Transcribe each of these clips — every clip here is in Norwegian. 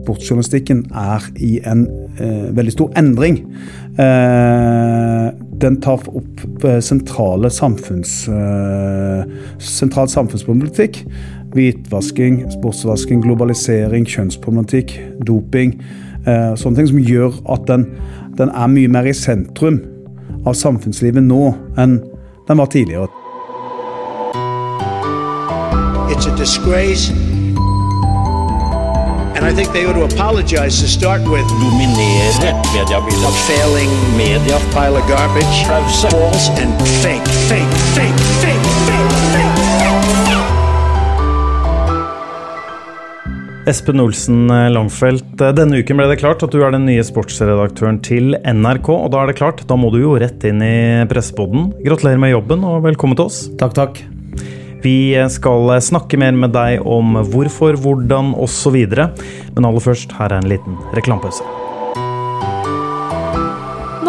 sportsjournalistikken er i en eh, veldig stor endring. Eh, den tar opp eh, sentrale samfunns, eh, sentral samfunnspolitikk. Hvitvasking, sportsvasking, globalisering, kjønnsproblematikk, doping. Eh, sånne ting som gjør at den, den er mye mer i sentrum av samfunnslivet nå enn den var tidligere. It's a disgrace. And I think they ought to apologize to start with dominere a failing Media pile of garbage, Pause. false and fake, fake, fake, fake, fake, fake. Espen Olsen Langfelt, denne uken ble det klart at du er den nye sportsredaktøren til NRK. Og da er det klart, da må du jo rett inn i presseboden. Gratulerer med jobben og velkommen til oss. Takk, takk. Vi skal snakke mer med deg om hvorfor, hvordan osv. Men aller først, her er en liten reklamepause.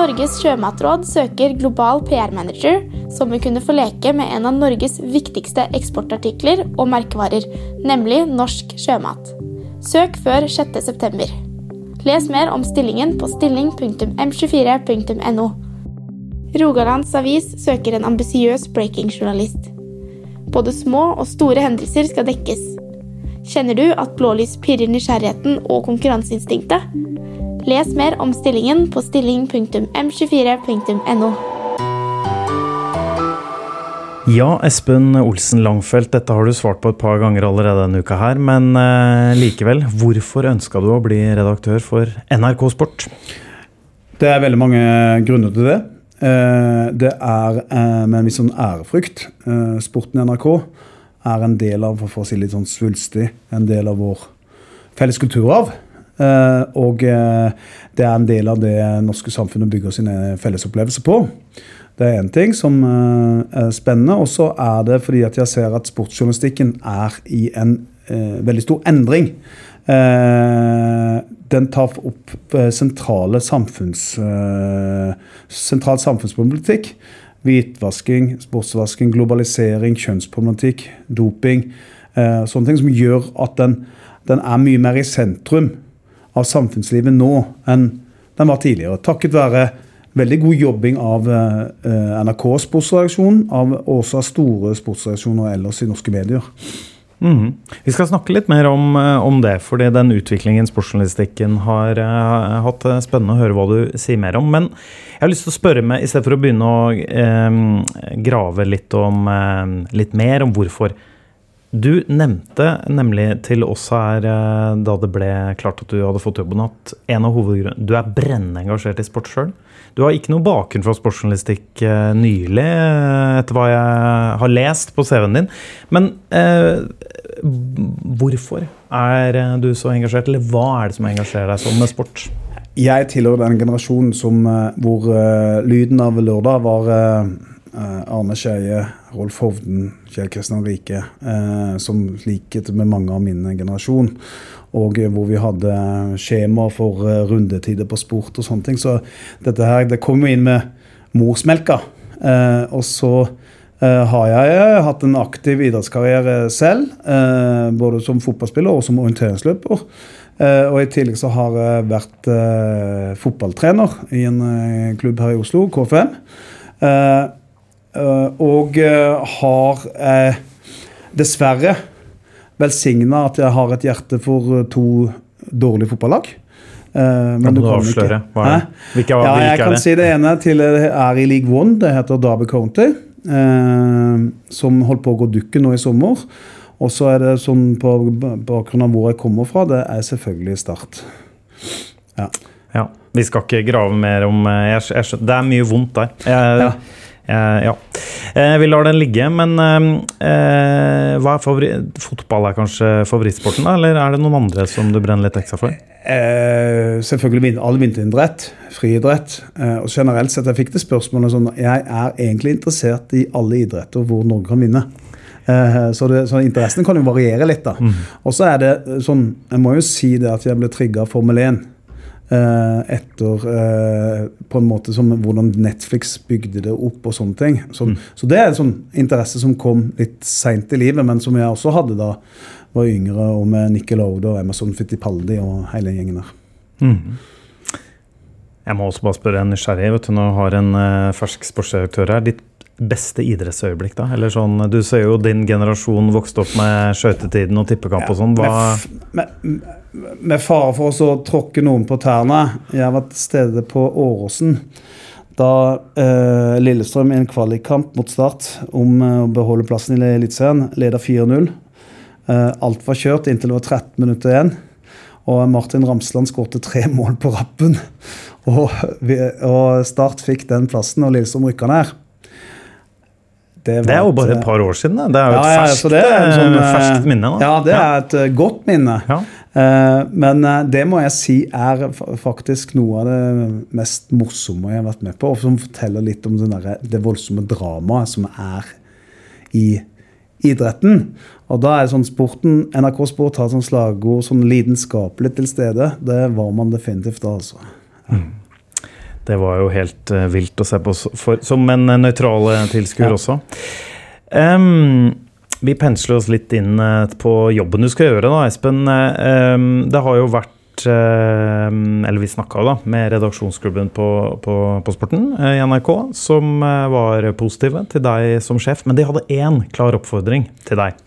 Norges sjømatråd søker global PR-manager som vil kunne få leke med en av Norges viktigste eksportartikler og merkevarer, nemlig norsk sjømat. Søk før 6.9. Les mer om stillingen på stilling.m24.no. Rogalands Avis søker en ambisiøs breakingjournalist. Både små og store hendelser skal dekkes. Kjenner du at blålys pirrer nysgjerrigheten og konkurranseinstinktet? Les mer om stillingen på stilling.m24.no. Ja, Espen Olsen Langfelt, dette har du svart på et par ganger allerede denne uka her. Men eh, likevel, hvorfor ønska du å bli redaktør for NRK Sport? Det er veldig mange grunner til det. Eh, Det er eh, med en viss sånn ærefrykt. Eh, Sporten i NRK er en del av, for å si litt sånn svulstig, en del av vår felles kulturarv. Og det er en del av det norske samfunnet bygger sine fellesopplevelser på. Det er én ting som er spennende, og så er det fordi at jeg ser at sportsjournalistikken er i en veldig stor endring. Eh, den tar opp eh, sentrale samfunns, eh, sentral samfunnsproblematikk. Hvitvasking, sportsvasking, globalisering, kjønnsproblematikk, doping. Sånne ting som gjør at den, den er mye mer i sentrum av samfunnslivet nå enn den var tidligere. Takket være veldig god jobbing av NRK sportsredaksjon, av også av store sportsreaksjoner ellers i norske medier. Mhm. Vi skal snakke litt mer om, eh, om det, fordi den utviklingen sportsjournalistikken har uh, hatt. eh, Spennende å høre hva du sier mer om. Men jeg har lyst til å spørre med, i stedet for å begynne å uh, grave litt, om, uh, litt mer om hvorfor. Du nevnte nemlig til oss her da det ble klart at du hadde fått jobben, at en av hovedgrunnene Du er brennende engasjert i sport sjøl. Du har ikke noe bakgrunn fra sportsjournalistikk eh, nylig, eh, etter hva jeg har lest på CV-en din. Men eh, hvorfor er eh, du så engasjert, eller hva er det som engasjerer deg sånn med sport? Jeg tilhører den generasjonen som, hvor uh, lyden av lørdag var eh, Arne Skeie, Rolf Hovden, Kjell Kristian Rike, eh, som likhet med mange av min generasjon. Og eh, hvor vi hadde skjema for eh, rundetider på sport og sånne ting. Så dette her, det kom jo inn med morsmelka. Eh, og så eh, har jeg eh, hatt en aktiv idrettskarriere selv, eh, både som fotballspiller og som orienteringsløper. Eh, og i tillegg så har jeg vært eh, fotballtrener i en eh, klubb her i Oslo, KFM. Eh, og eh, har eh, dessverre velsigna at jeg har et hjerte for to dårlige fotballag. men Kan du kan ikke- avsløre? Hva er? Hvilke, Ja, jeg kan det? si det ene til er i League One. Det heter Derby County. Som holdt på å gå dukken nå i sommer. Og så er det sånn på bakgrunn av hvor jeg kommer fra, det er selvfølgelig Start. Ja. Ja, Vi skal ikke grave mer om jeg, jeg, Det er mye vondt der. Jeg, Ja. Jeg, ja. Eh, vi lar den ligge, men eh, hva er favori fotball er kanskje favorittsporten, da? Eller er det noen andre som du brenner litt ekstra for? Eh, selvfølgelig all vinteridrett, friidrett. Eh, og generelt sett, jeg fikk det spørsmålet sånn Jeg er egentlig interessert i alle idretter hvor Norge kan vinne. Eh, så, det, så interessen kan jo variere litt, da. Og så er det sånn Jeg må jo si det at jeg ble trigga av Formel 1. eh, etter eh, på en måte som hvordan Netflix bygde det opp og sånne ting. Så, så det er en sånn interesse som kom litt seint i livet, men som jeg også hadde da var yngre, og med Nickelodeon og Amazon Fittipaldi og hele gjengen der. Mm. Jeg må også bare spørre en nysgjerrig. vet du, Nå har en eh, fersk sportsdirektør her. Ditt beste idrettsøyeblikk, da? Eller sånn, Du ser jo din generasjon vokste opp med skøytetiden og tippekamp og sånn. Hva Med, med, med fare for å tråkke noen på tærne. Jeg var til stede på Åråsen da eh, Lillestrøm i en kvalikkamp mot Start om eh, å beholde plassen i Eliteserien leda 4-0. Eh, alt var kjørt inntil det var 13 minutter igjen. Og Martin Ramsland skårte tre mål på rappen. Og, vi, og Start fikk den plassen, og Lillestrøm rykka ned. Det er jo bare et par år siden. da. Det er jo et ja, ja, ferskt, ja, det er sånn, eh, eh, ferskt minne. da. Ja, det er et eh, godt minne. Ja. Eh, men eh, det må jeg si er faktisk noe av det mest morsomme jeg har vært med på, og som forteller litt om der, det voldsomme dramaet som er i idretten. Og da er det sånn sporten NRK Sport har sånn slagord sånn lidenskapelig til stede. Det var man definitivt da, altså. Det var jo helt eh, vilt å se på for, som en uh, nøytral eh, tilskuer Ja. også. Um, vi pensler oss litt inn eh, på jobben du skal gjøre, da, Espen. Um, det har jo vært eh, Eller vi snakka da med redaksjonsklubben på, på, på Sporten eh, i NRK, som eh, var positive til deg som sjef. Men de hadde én klar oppfordring til deg.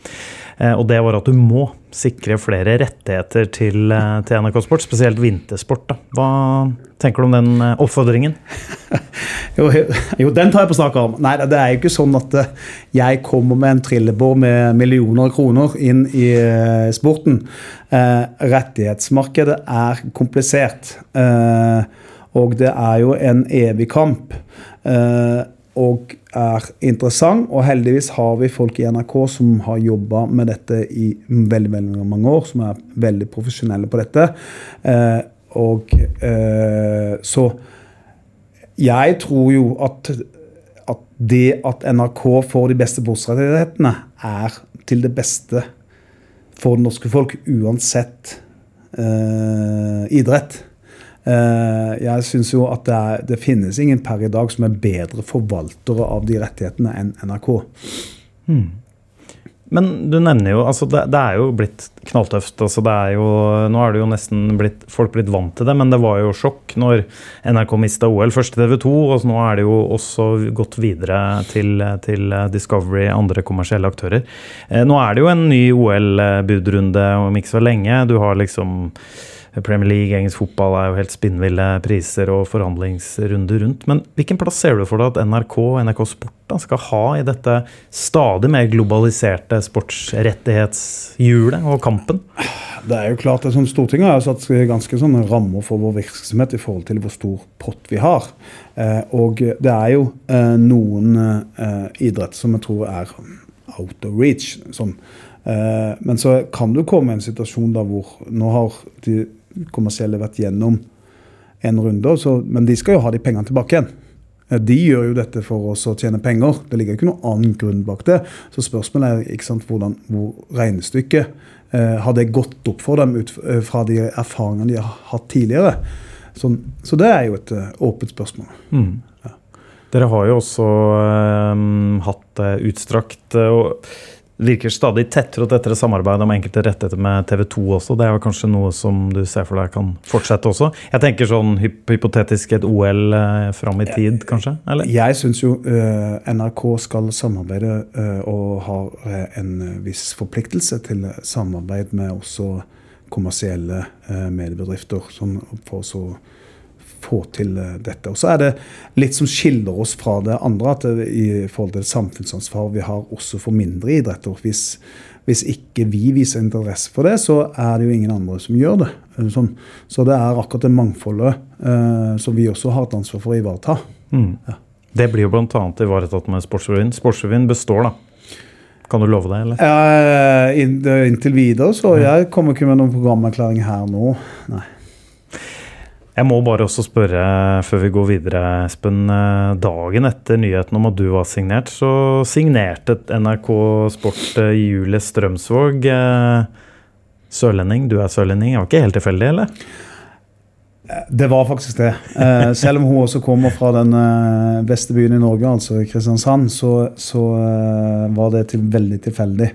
Eh, Og det var at du må sikre flere rettigheter til, eh, til NRK Sport, spesielt vintersport. Da. Hva tenker du om den eh, oppfordringen? Jo, jo, den tar jeg på snakk om. Nei, det er jo ikke sånn at jeg kommer med en trillebår med millioner av kroner inn i sporten. Rettighetsmarkedet er komplisert. Og det er jo en evig kamp. Eh, og er interessant. Og heldigvis har vi folk i NRK som har jobba med dette i veldig, veldig mange år, som er veldig profesjonelle på dette. Eh, og eh, så jeg tror jo at, at det at NRK får de beste sportsrettighetene, er til det beste for det norske folk, uansett eh, idrett. Eh, jeg syns jo at det, er, det finnes ingen per i dag som er bedre forvaltere av de rettighetene enn NRK. Men du nevner jo altså det, det er jo blitt knalltøft. Altså det er jo, nå er det jo nesten blitt, folk blitt vant til det, men det var jo sjokk når NRK mista OL. Først til TV 2, og nå er det jo også gått videre til, til Discovery, andre kommersielle aktører. Eh, nå er det jo en ny OL-budrunde om ikke så lenge. Du har liksom Premier League, engelsk fotball er jo helt spinnville priser og forhandlingsrunder rundt. Men hvilken plass ser du for deg at NRK og NRK Sport da, skal ha i dette stadig mer globaliserte sportsrettighetshjulet og kampen? Det er jo klart at sånn Stortinget har satt ganske sånne rammer for vår virksomhet i forhold til hvor stor pott vi har. Eh, og det er jo eh, noen eh, idretter som jeg tror er out of reach. Sånn. Men så kan du komme i en situasjon da hvor Nå har de kommersielle vært gjennom en runde, så, men de skal jo ha de pengene tilbake igjen. De gjør jo dette for oss å tjene penger. Det ligger ikke noen annen grunn bak det. Så spørsmålet er sant, hvordan, hvor regnestykket eh, Har det gått opp for dem ut eh, fra de erfaringene de har hatt tidligere? Så, så det er jo et eh, åpent spørsmål. Dere har jo også um, hatt utstrakt eh, virker stadig tettere og tettere samarbeid om enkelte rettigheter med TV 2 også. Det er kanskje noe som du ser for deg kan fortsette også? Jeg tenker sånn hypotetisk et OL eh, fram i tid, kanskje? Eller? Jeg syns jo eh, NRK skal samarbeide eh, og har eh, en viss forpliktelse til samarbeid med også kommersielle mediebedrifter sånn, for så få til eh, dette. Og så er det litt som skiller oss fra det andre, at det, i forhold til samfunnsansvar vi har også for mindre idretter. Hvis, hvis ikke vi viser interesse for det, så er det jo ingen andre som gjør det. Eh, Sånn. Så det er akkurat det mangfoldet eh, som vi også har et ansvar for å ivareta. Det blir jo bl.a. ivaretatt med Sportsrevyen. Sportsrevyen består, da. Kan du love det, eller? Eh, inntil videre, så jeg kommer ikke med noen programerklæring her nå. Nei. Jeg må bare også spørre, før vi går videre, Espen. eh, Dagen etter nyheten om at du var signert, så signerte NRK Sport eh, Julie Strømsvåg. eh, Sørlending. Du er sørlending. Det var ikke helt tilfeldig, eller? Det var faktisk det. Eh, selv om hun også kommer fra den eh, beste byen i Norge, altså Kristiansand, så, så eh, var det til, veldig tilfeldig.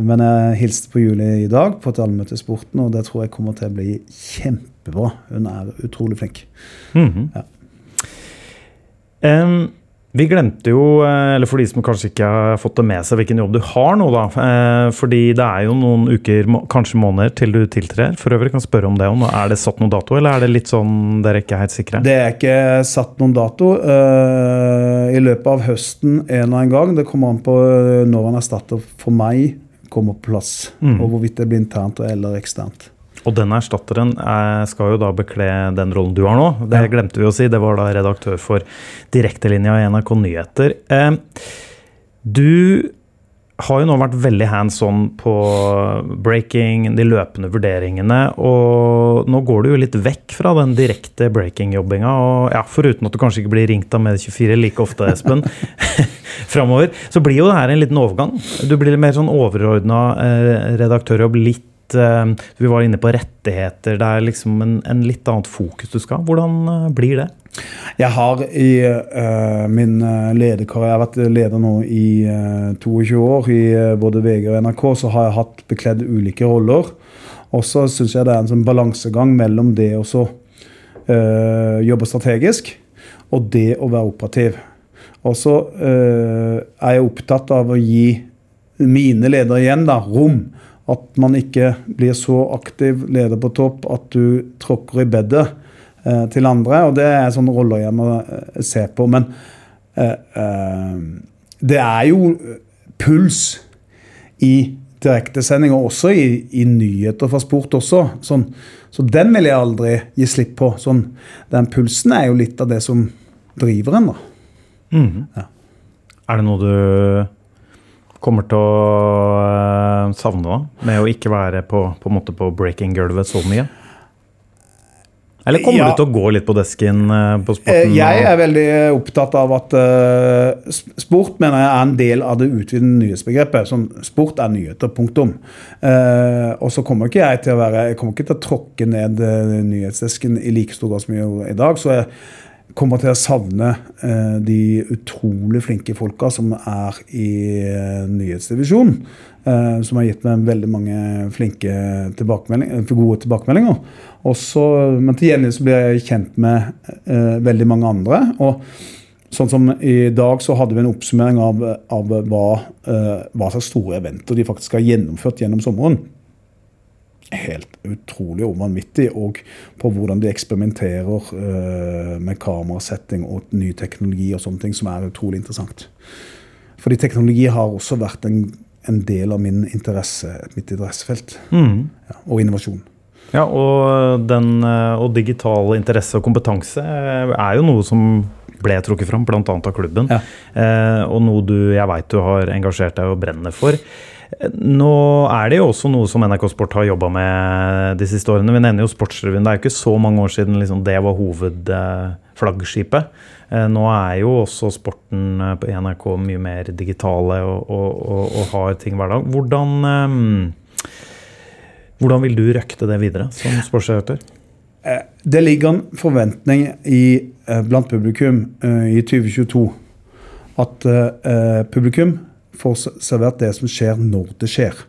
Men jeg hilste på Julie i dag på et allmøte i Sporten, og det tror jeg kommer til å bli kjempebra. Hun er utrolig flink. Mhm. Ja. Em, vi glemte jo, eh, eller for de som kanskje ikke har fått det med seg, hvilken jobb du har nå, da. Eh, Fordi det er jo noen uker, kanskje måneder, til du tiltrer. For øvrig kan jeg spørre om det. òg. Er det satt noen dato, eller er det litt sånn dere ikke er helt sikre? Det er ikke satt noen dato. Eh, I løpet av høsten en og en gang. Det kommer an på når en erstatter for meg kommer på plass. Mm. Og hvorvidt det blir internt eller eksternt. Og den erstatteren eh, skal jo da bekle den rollen du har nå. Det Ja. glemte vi å si. Det var da redaktør for direktelinja i NRK Nyheter. Eh, du har jo nå vært veldig hands on på breaking, de løpende vurderingene. Og nå går du jo litt vekk fra den direkte breaking-jobbinga. Og ja, foruten at du kanskje ikke blir ringt av Med24 like ofte, Espen, framover, så blir jo det her en liten overgang. Du blir mer sånn overordna eh, redaktørjobb. litt eh, Vi var inne på rettigheter. Det er liksom en, en litt annet fokus du skal. Hvordan eh, blir det? Jeg har i uh, min lederkarriere, jeg har vært leder nå i uh, 22 år i uh, både VG og NRK, så har jeg hatt bekledd ulike roller. Og så syns jeg det er en sånn balansegang mellom det å jobbe strategisk og det å være operativ. Og så er jeg opptatt av å gi mine ledere igjen da, rom. At man ikke blir så aktiv leder på topp at du tråkker i bedet eh, til andre. Og det er sånne roller jeg må eh, se på. Men eh, eh, det er jo puls i direktesendinger, og også i, i nyheter fra sport også. Sånn, så den vil jeg aldri gi slipp på. Sånn, den pulsen er jo litt av det som driver en, da. Mm. Ja. Er det noe du kommer til å eh, savne da, med å ikke være på, på, på breaking-gulvet så mye? Eller kommer Ja. du til å gå litt på desken eh, på Eh, sporten? Jeg er veldig opptatt av at uh, sport mener jeg er en del av det utvidede nyhetsbegrepet. Sånn, sport er nyheter, punktum. Uh, og så kommer ikke jeg til å være Jeg kommer ikke til å tråkke ned eh, nyhetsdesken i like stor grad som jeg gjorde i dag. Så jeg kommer til å savne eh, de utrolig flinke folka som er i eh, nyhetsdivisjonen. eh, som har gitt meg veldig mange flinke tilbakemeldinger, gode tilbakemeldinger. Også, men til gjengjeld blir jeg kjent med veldig mange andre. og Sånn som I dag så hadde vi en oppsummering av, av hva, hva slags store eventer de faktisk har gjennomført gjennom sommeren. Helt utrolig vanvittig. Og på hvordan de eksperimenterer eh, med kamerasetting og ny teknologi og sånne ting, som er utrolig interessant. Fordi teknologi har også vært en, en del av min interesse, mitt interessefelt. Mm. Ja, og innovasjon. Ja, og, den, eh, og digital interesse og kompetanse eh, er jo noe som ble trukket fram, bl.a. av klubben. Ja. Eh, og noe du, jeg veit du har engasjert deg og brenner for. Nå er det jo også noe som NRK Sport har jobba med de siste årene. Vi nevner jo Sportsrevyen. Det er jo ikke så mange år siden liksom, det var hovedflaggskipet. Eh, nå er jo også sporten eh, på NRK mye mer digitale og, og, og, og har ting hver dag. Hvordan eh, hvordan vil du røkte det videre som sportsredaktør? Det ligger en forventning i, blant publikum i 2022 at publikum får servert det som skjer når det skjer.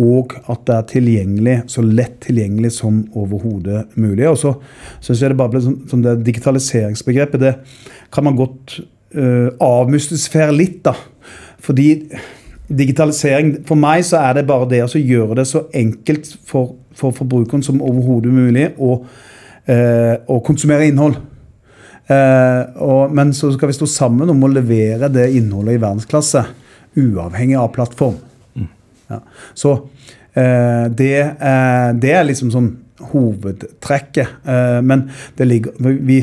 Og at det er tilgjengelig, så lett tilgjengelig som overhodet mulig. Og så syns jeg det bare ble sånn, sånn det digitaliseringsbegrepet Det kan man godt uh, avmystifisere litt, da. Fordi digitalisering For meg så er det bare det å gjøre det så enkelt for, for forbrukeren som overhodet mulig å, eh, å konsumere innhold. Eh, og, men så skal vi stå sammen om å levere det innholdet i verdensklasse, uavhengig av plattform. Ja. Så eh, det, eh, det er liksom sånn hovedtrekket. Eh, men det ligger vi,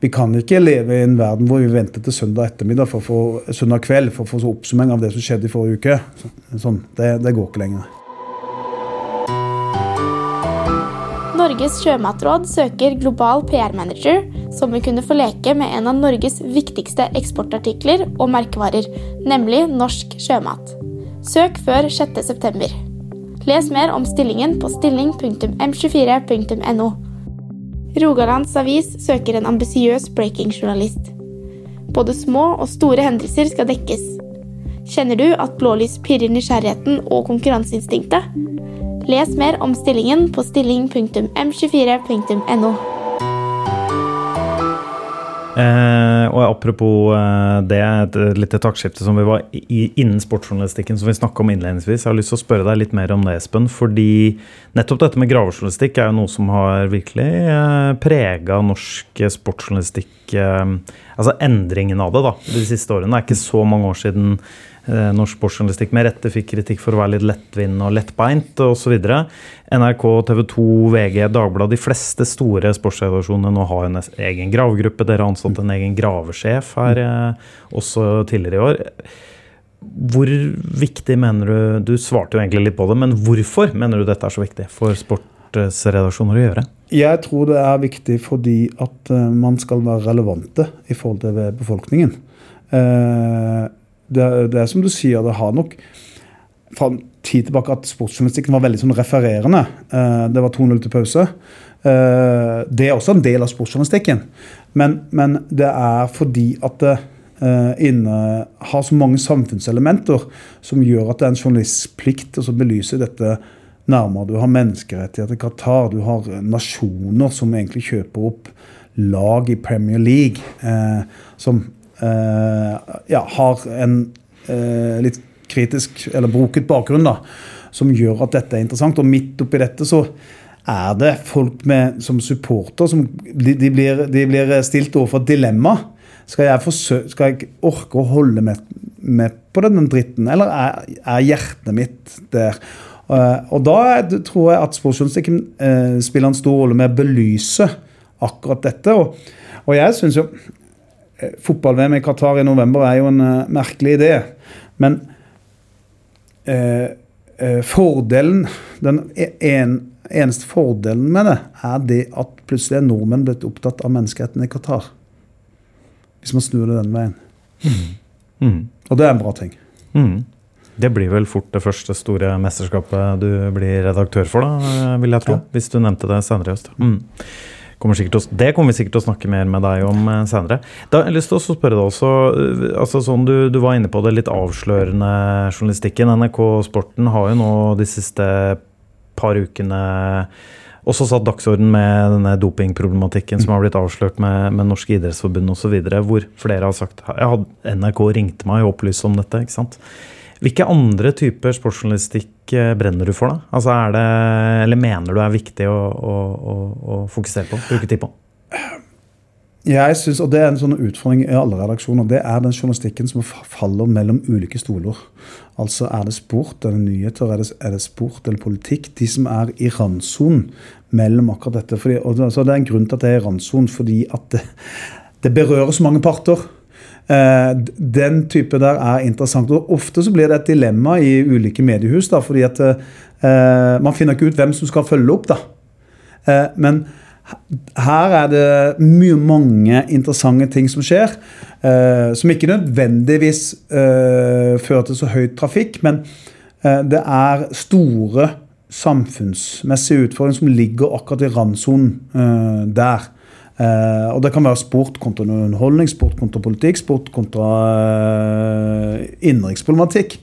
vi kan ikke leve i en verden hvor vi venter til søndag ettermiddag for å få, søndag kveld for å få oppsummering av det som skjedde i forrige uke. Så, sånn, det, det går ikke lenger. Norges sjømatråd søker global PR-manager som vil kunne få leke med en av Norges viktigste eksportartikler og merkevarer, nemlig norsk sjømat. Søk før 6.9. Les mer om stillingen på stilling.m24.no. Rogalands Avis søker en ambisiøs breakingjournalist. Både små og store hendelser skal dekkes. Kjenner du at blålys pirrer nysgjerrigheten og konkurranseinstinktet? Les mer om stillingen på stilling.m24.no. Eh, og apropos eh, det, et lite taktskifte som vi var i, innen sportsjournalistikken som vi snakka om innledningsvis. Jeg har lyst til å spørre deg litt mer om det, Espen. Fordi nettopp dette med gravejournalistikk er jo noe som har virkelig eh, prega norsk sportsjournalistikk. Eh, altså endringen av det da, de siste årene. Det er ikke så mange år siden norsk sportsjournalistikk med rette fikk kritikk for å være litt lettvint og lettbeint osv. NRK, TV 2, VG, Dagbladet, de fleste store sportsredaksjonene nå har en egen gravegruppe. Dere har ansatt en egen gravesjef her eh, også tidligere i år. Hvor viktig mener du Du svarte jo egentlig litt på det, men hvorfor mener du dette er så viktig for sportsredaksjoner å gjøre? Jeg tror det er viktig fordi at eh, man skal være relevante i forhold til befolkningen. Eh, Det, det er som du sier, det har nok fra tid tilbake at sportsjournalistikken var veldig sånn refererende. Eh, Det var 2-0 til pause. Eh, Det er også en del av sportsjournalistikken. Men, men det er fordi at det eh, inne har så mange samfunnselementer som gjør at det er en journalistplikt å belyse dette nærmere. Du har menneskerettigheter i Qatar, du har nasjoner som egentlig kjøper opp lag i Premier League, eh, som ja, har en eh, litt kritisk eller broket bakgrunn, da, som gjør at dette er interessant. Og midt oppi dette så er det folk med, som supporter som de, de, blir, de blir stilt overfor et dilemma. Skal jeg, forsø skal jeg orke å holde med, med på den dritten, eller er, er hjertet mitt der? Uh, og da er tror jeg at sportsjournalistikken uh, spiller en stor rolle med å belyse akkurat dette. Og, og jeg syns jo eh, Fotball-VM i Qatar i november er jo en eh, merkelig idé. Men eh, eh, fordelen Den e- en, eneste fordelen med det, er det at plutselig er nordmenn blitt opptatt av menneskeheten i Qatar. Hvis man snur det den veien. Mm. Og det er en bra ting. Mm. Det blir vel fort det første store mesterskapet du blir redaktør for, da, vil jeg tro. Ja. Hvis du nevnte det senere i høst. Mm. Kommer å- det kommer vi sikkert til å snakke mer med deg om eh, senere. Da har jeg lyst til å spørre deg også, eh, altså sånn du, du var inne på det litt avslørende journalistikken. NRK Sporten har jo nå de siste par ukene også satt dagsorden med denne dopingproblematikken som har blitt avslørt med, med Norsk idrettsforbund osv., hvor flere har sagt at NRK ringte meg og opplyste om dette. ikke sant? Hvilke andre typer sportsjournalistikk eh, brenner du for, da? Altså er det, Eller mener du er viktig å, å, å, å fokusere på? Bruke tid på? Jeg synes, og Det er en sånn utfordring i alle redaksjoner. Det er den journalistikken som faller mellom ulike stoler. Altså Er det sport, er det nyheter, er det, er det sport eller politikk? De som er i randsonen mellom akkurat dette. Fordi, og det, er en grunn til at det er i randsonen, fordi at det, det berører så mange parter. Eh, den type der er interessant. og Ofte så blir det et dilemma i ulike mediehus, da, fordi at eh, man finner ikke ut hvem som skal følge opp. da. Eh, men her er det mye mange interessante ting som skjer. som ikke nødvendigvis fører til så høy trafikk, men det er store samfunnsmessige utfordringer som ligger akkurat i randsonen der. Eh, og det kan være sport kontra underholdning, sport kontra politikk, sport kontra eh, innenriksproblematikk.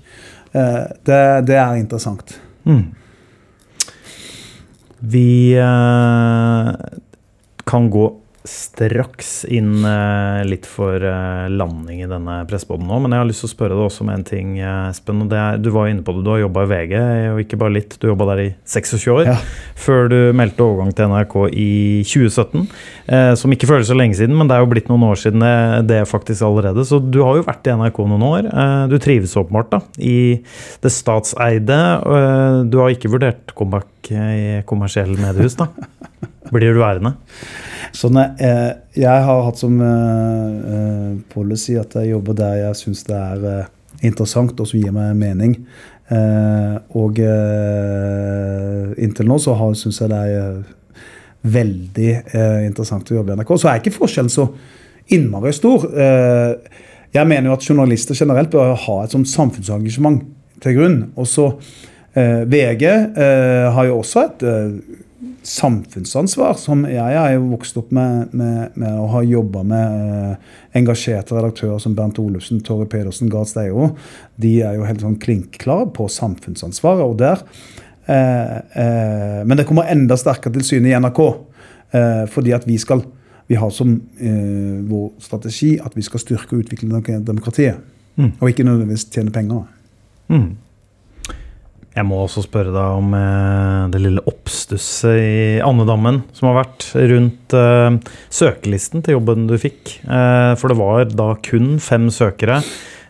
Eh, det, det er interessant. Mm. Vi kan gå straks inn eh, litt for eh, landing i denne presseboden nå, men jeg har lyst til å spørre deg også om en ting, eh, Espen. er, Du var jo inne på det, du har jobba i VG, og ikke bare litt. Du jobba der i 26 år. Ja. Før du meldte overgang til NRK i 2017. Eh, som ikke føles så lenge siden, men det er jo blitt noen år siden det, det faktisk allerede. Så du har jo vært i NRK noen år. Eh, du trives åpenbart da, i det statseide. Eh, du har ikke vurdert comeback i kommersielle mediehus, da? Blir du værende? Sånn, eh, jeg har hatt som eh, policy at jeg jobber der jeg syns det er eh, interessant og som gir meg mening. Eh, og inntil nå så syns jeg det er veldig interessant å jobbe i NRK. Så er ikke forskjellen så innmari stor. Jeg mener jo at journalister generelt bør ha et sånt samfunnsengasjement til grunn. Og så VG eh, har jo også et eh, samfunnsansvar. som Jeg er jo vokst opp med, med, med å ha jobba med eh, engasjerte redaktører som Bernt Olufsen, Torre Pedersen, Gard Steiro. De er jo helt sånn klinkklare på samfunnsansvaret. og der eh, eh, Men det kommer enda sterkere til syne i NRK. Eh, fordi at vi skal vi har som eh, vår strategi at vi skal styrke og utvikle demokratiet. Mm. Og ikke nødvendigvis tjene penger. Mm. Jeg må også spørre deg om eh, det lille oppstusset i andedammen som har vært rundt eh, søkelisten til jobben du fikk. Eh, for det var da kun fem søkere.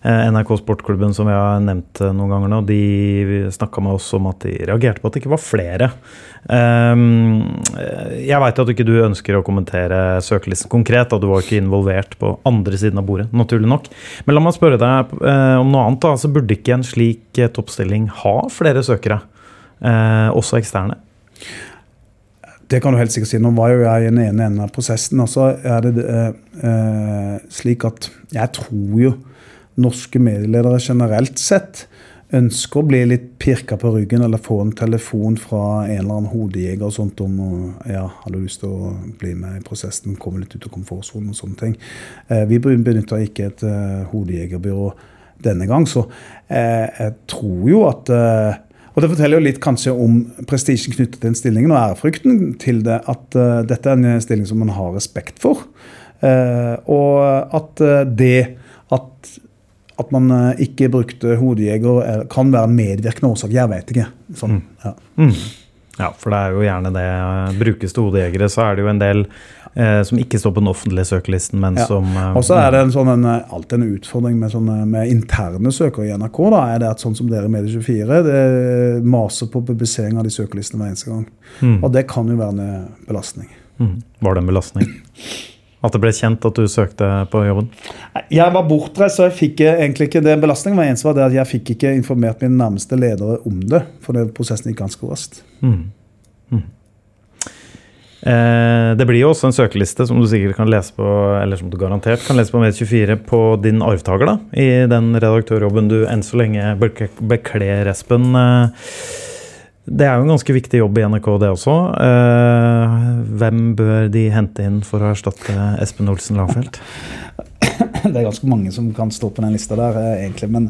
Eh, NRK Sportklubben som vi har nevnt eh, noen ganger nå, de snakka med oss om at de reagerte på at det ikke var flere. Ehm, jeg veit at ikke du ønsker å kommentere søkelisten konkret, og du var ikke involvert på andre siden av bordet, naturlig nok. Men la meg spørre deg eh, om noe annet. da, altså Burde ikke en slik toppstilling ha flere søkere, også eksterne? Det kan du helt sikkert si. Nå var jo jeg i den ene enden av prosessen. og så er det eh, slik at jeg tror jo norske medieledere generelt sett ønsker å bli litt pirka på ryggen eller få en telefon fra en eller annen hodejeger og sånt om ja, har du lyst til å bli med i prosessen, komme litt ut av komfortsonen og sånne ting. Eh, vi benytter ikke et uh, hodejegerbyrå denne gang, så eh, jeg tror jo at eh, og Det forteller jo litt kanskje om prestisjen knyttet til den stillingen og ærefrykten til det at dette er en stilling som man har respekt for. Og at det at at man eh, ikke brukte hodejeger, kan være en medvirkende årsak. Jeg vet ikke. Sånn, ja. Mm. ja. for det er jo gjerne det. Brukes til hodejegere, så er det jo en del eh, som ikke står på den offentlige søkelisten, men ja. som eh, Og så er det en sånn, en, alltid en utfordring med, sånne, med interne søkere i NRK. da, er det at sånn som dere i Medie24 det maser på publisering av de søkelistene hver eneste gang. Mm. Og det kan jo være en belastning. Mm. Var det en belastning? At det ble kjent at du søkte på jobben? Jeg var bortreist, så jeg fikk egentlig ikke det. Belastningen var eneste var det at jeg fikk ikke informert mine nærmeste ledere om det. For det prosessen gikk ganske raskt. Mm. Mm. Eh, det blir jo også en søkeliste som du sikkert kan lese på eller som du garantert kan lese på Med24 på din arvtaker da, i den redaktørjobben du enn så lenge bekler, Espen. Eh, det er jo en ganske viktig jobb i NRK, det også. Eh, hvem bør de hente inn for å erstatte Espen Olsen Langfelt? Det er ganske mange som kan stå på den lista der, eh, egentlig. Men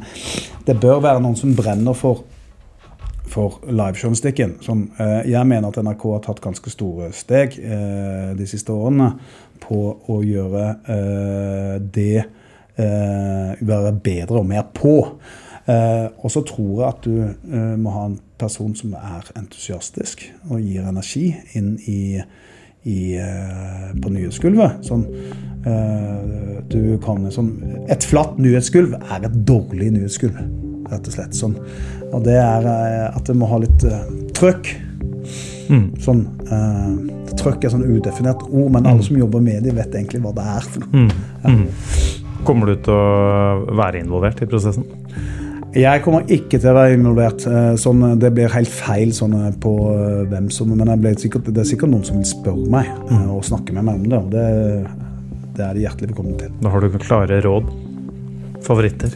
det bør være noen som brenner for, for livejournalistikken. Eh, jeg mener at NRK har tatt ganske store steg de siste årene på å gjøre det Være bedre og mer på. Og så tror jeg at du må ha en person som er entusiastisk og gir energi inn i, i eh, på nyhetsgulvet. Sånn, eh, du kan, sånn, et flatt nyhetsgulv er et dårlig nyhetsgulv, rett og slett. Sånn. Og det er eh, at det må ha litt trøkk. Mm. Sånn, uh, trøkk er sånn udefinert ord, men alle mm. som jobber med det, vet egentlig hva det er for noe. Mm. Mm. Kommer du til å være involvert i prosessen? Jeg kommer ikke til å være involvert. Eh, sånn, det blir helt feil sånn, eh, på eh, hvem som Men sikkert, det er sikkert noen som vil spørre meg mm. og snakke med meg om det. Og det, det er de hjertelig velkommen til. Da har du klare råd? Favoritter?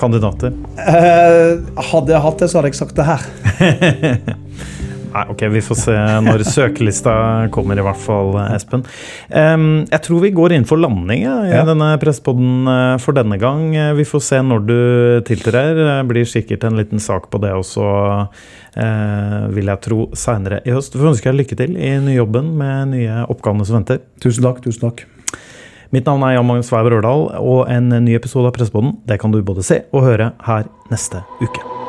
Kandidater? Eh, hadde jeg hatt det, så hadde jeg sagt det her. Nei, ok, Vi får se når søkelista kommer, i hvert fall, Espen. Um, jeg tror vi går inn for landing ja, i ja. denne presspodden uh, for denne gang. Vi får se når du tiltrer. Det blir sikkert en liten sak på det også, uh, vil jeg tro, seinere i høst. Vi ønsker deg lykke til i nyjobben med nye oppgavene som venter. Tusen takk. tusen takk. Mitt navn er Jan Magnus Weiber Ørdal, og en ny episode av Pressepodden det kan du både se og høre her neste uke.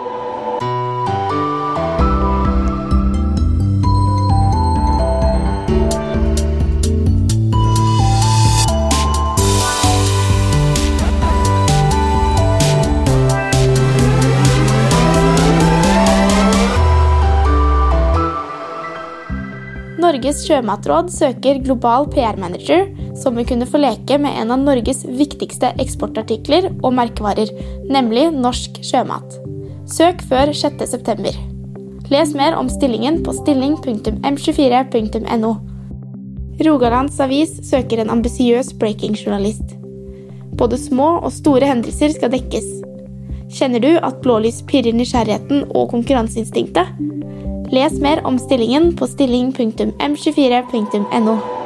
Norges sjømatråd søker global PR-manager som vil kunne få leke med en av Norges viktigste eksportartikler og merkevarer, nemlig norsk sjømat. Søk før 6.9. Les mer om stillingen på stilling.m24.no. Rogalands Avis søker en ambisiøs breaking-journalist. Både små og store hendelser skal dekkes. Kjenner du at blålys pirrer nysgjerrigheten og konkurranseinstinktet? Les mer om stillingen på stilling.m24.no.